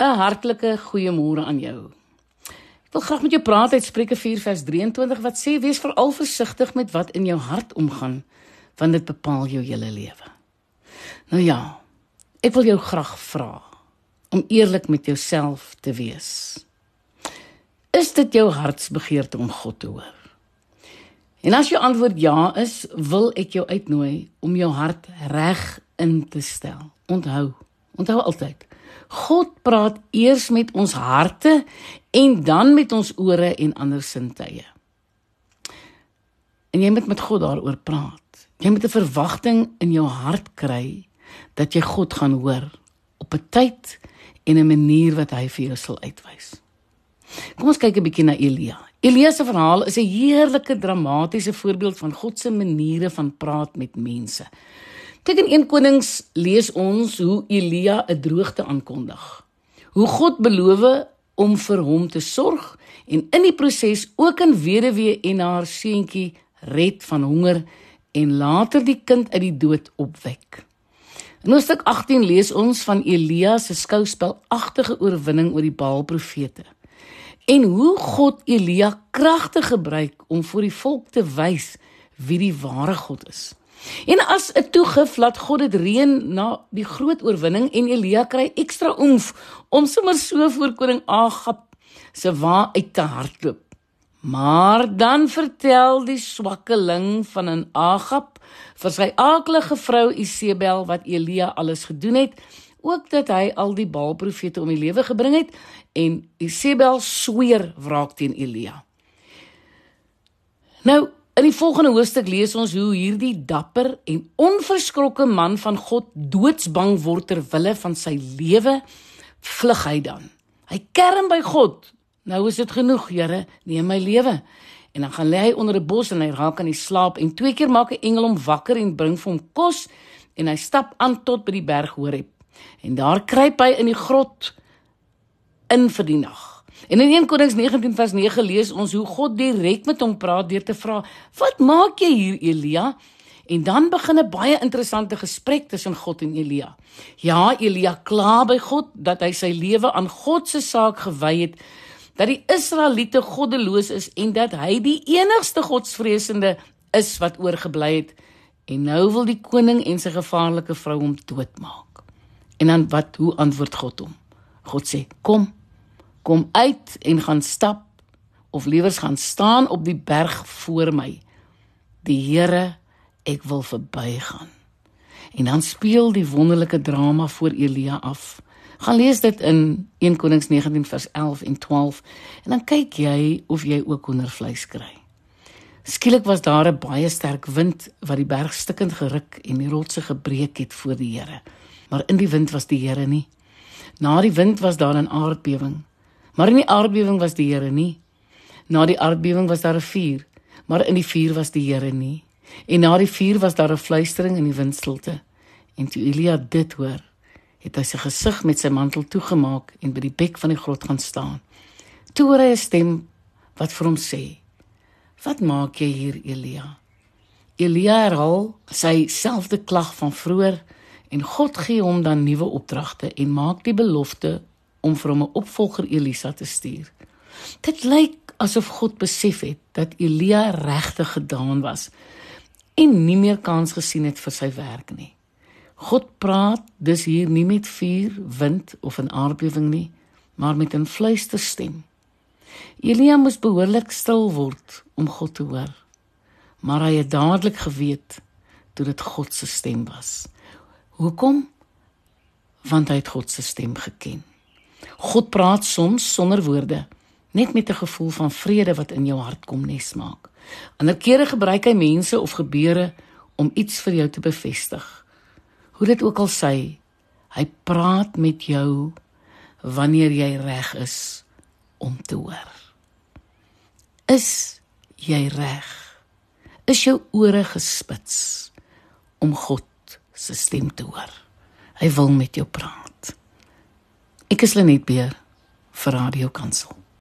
'n Hartlike goeiemôre aan jou. Ek wil graag met jou praat uit Spreuke 4 vers 23 wat sê wees veral versigtig met wat in jou hart omgaan want dit bepaal jou hele lewe. Nou ja, ek wil jou graag vra om eerlik met jouself te wees. Is dit jou hartsbegeerte om God te hoor? En as jou antwoord ja is, wil ek jou uitnooi om jou hart reg in te stel. Onthou, onthou altyd. God praat eers met ons harte en dan met ons ore en ander sintuie. En jy moet met God daaroor praat. Jy moet 'n verwagting in jou hart kry dat jy God gaan hoor op 'n tyd en 'n manier wat hy vir jou sal uitwys. Kom ons kyk 'n bietjie na Elia. Elia se verhaal is 'n heerlike dramatiese voorbeeld van God se maniere van praat met mense. Kyk in 1 Konings lees ons hoe Elia 'n droogte aankondig. Hoe God beloof om vir hom te sorg en in die proses ook 'n weduwee en haar seentjie red van honger en later die kind uit die dood opwek. In Hoofstuk 18 lees ons van Elia se skouspelagtige oorwinning oor die Baal profete en hoe God Elia kragtig gebruik om vir die volk te wys wie die ware God is. En as 'n toegif laat God dit reën na die groot oorwinning en Elia kry ekstra oomf om sommer so voor koning Agab se wa uit te hardloop. Maar dan vertel die swakkeling van 'n Agab vir sy aaklige vrou Isebel wat Elia alles gedoen het, ook dat hy al die Baalprofete om die lewe gebring het en Isebel sweer wraak teen Elia. Nou, in die volgende hoofstuk lees ons hoe hierdie dapper en onverskrokke man van God doodsbang word ter wille van sy lewe vlug hy dan. Hy kerm by God Nou is dit genoeg, Here, neem my lewe. En dan gaan lê hy onder 'n bos en hy raak aan die slaap en twee keer maak 'n engel hom wakker en bring vir hom kos en hy stap aan tot by die berg Horeb. En daar kruip hy in die grot in vir die nag. En in 1 Konings 19 vers 9 lees ons hoe God direk met hom praat deur te vra: "Wat maak jy hier, Elia?" En dan begin 'n baie interessante gesprek tussen God en Elia. Ja, Elia kla by God dat hy sy lewe aan God se saak gewy het dat die Israeliete goddeloos is en dat hy die enigste godsvreesende is wat oorgebly het en nou wil die koning en sy gevaarlike vrou hom doodmaak. En dan wat hoe antwoord God hom? God sê: "Kom. Kom uit en gaan stap of liewers gaan staan op die berg voor my. Die Here, ek wil verbygaan." En dan speel die wonderlike drama voor Elia af. Gaan lees dit in 1 Konings 19 vers 11 en 12 en dan kyk jy of jy ook hoendervleis kry. Skielik was daar 'n baie sterk wind wat die berg stikkend geruk en die rotse gebreek het voor die Here. Maar in die wind was die Here nie. Na die wind was daar 'n aardbewing. Maar in die aardbewing was die Here nie. Na die aardbewing was daar 'n vuur, maar in die vuur was die Here nie. En na die vuur was daar 'n fluistering in die windstilte. En toe Elia dit hoor, het hy sy gesig met sy mantel toegemaak en by die bek van die grot gaan staan. Toe hoor hy 'n stem wat vir hom sê: "Wat maak jy hier, Elia?" Elia herhaal sy selfde klag van vroeër en God gee hom dan nuwe opdragte en maak die belofte om vir hom 'n opvolger Elisa te stuur. Dit lyk asof God besef het dat Elia regtig gedaan was en nie meer kans gesien het vir sy werk nie. God praat dus hier nie met vuur, wind of 'n aardbewing nie, maar met 'n fluisterstem. Elia moes behoorlik stil word om God te hoor. Maar hy het dadelik geweet toe dit God se stem was. Hoekom? Want hy het God se stem geken. God praat soms sonder woorde, net met 'n gevoel van vrede wat in jou hart kom nesmaak. Ander kere gebruik hy mense of gebeure om iets vir jou te bevestig. Hoe dit ook al sê, hy praat met jou wanneer jy reg is om te hoor. Is jy reg? Is jou ore gespits om God se stem te hoor? Hy wil met jou praat. Ek is Lenet Beer vir Radio Kansel.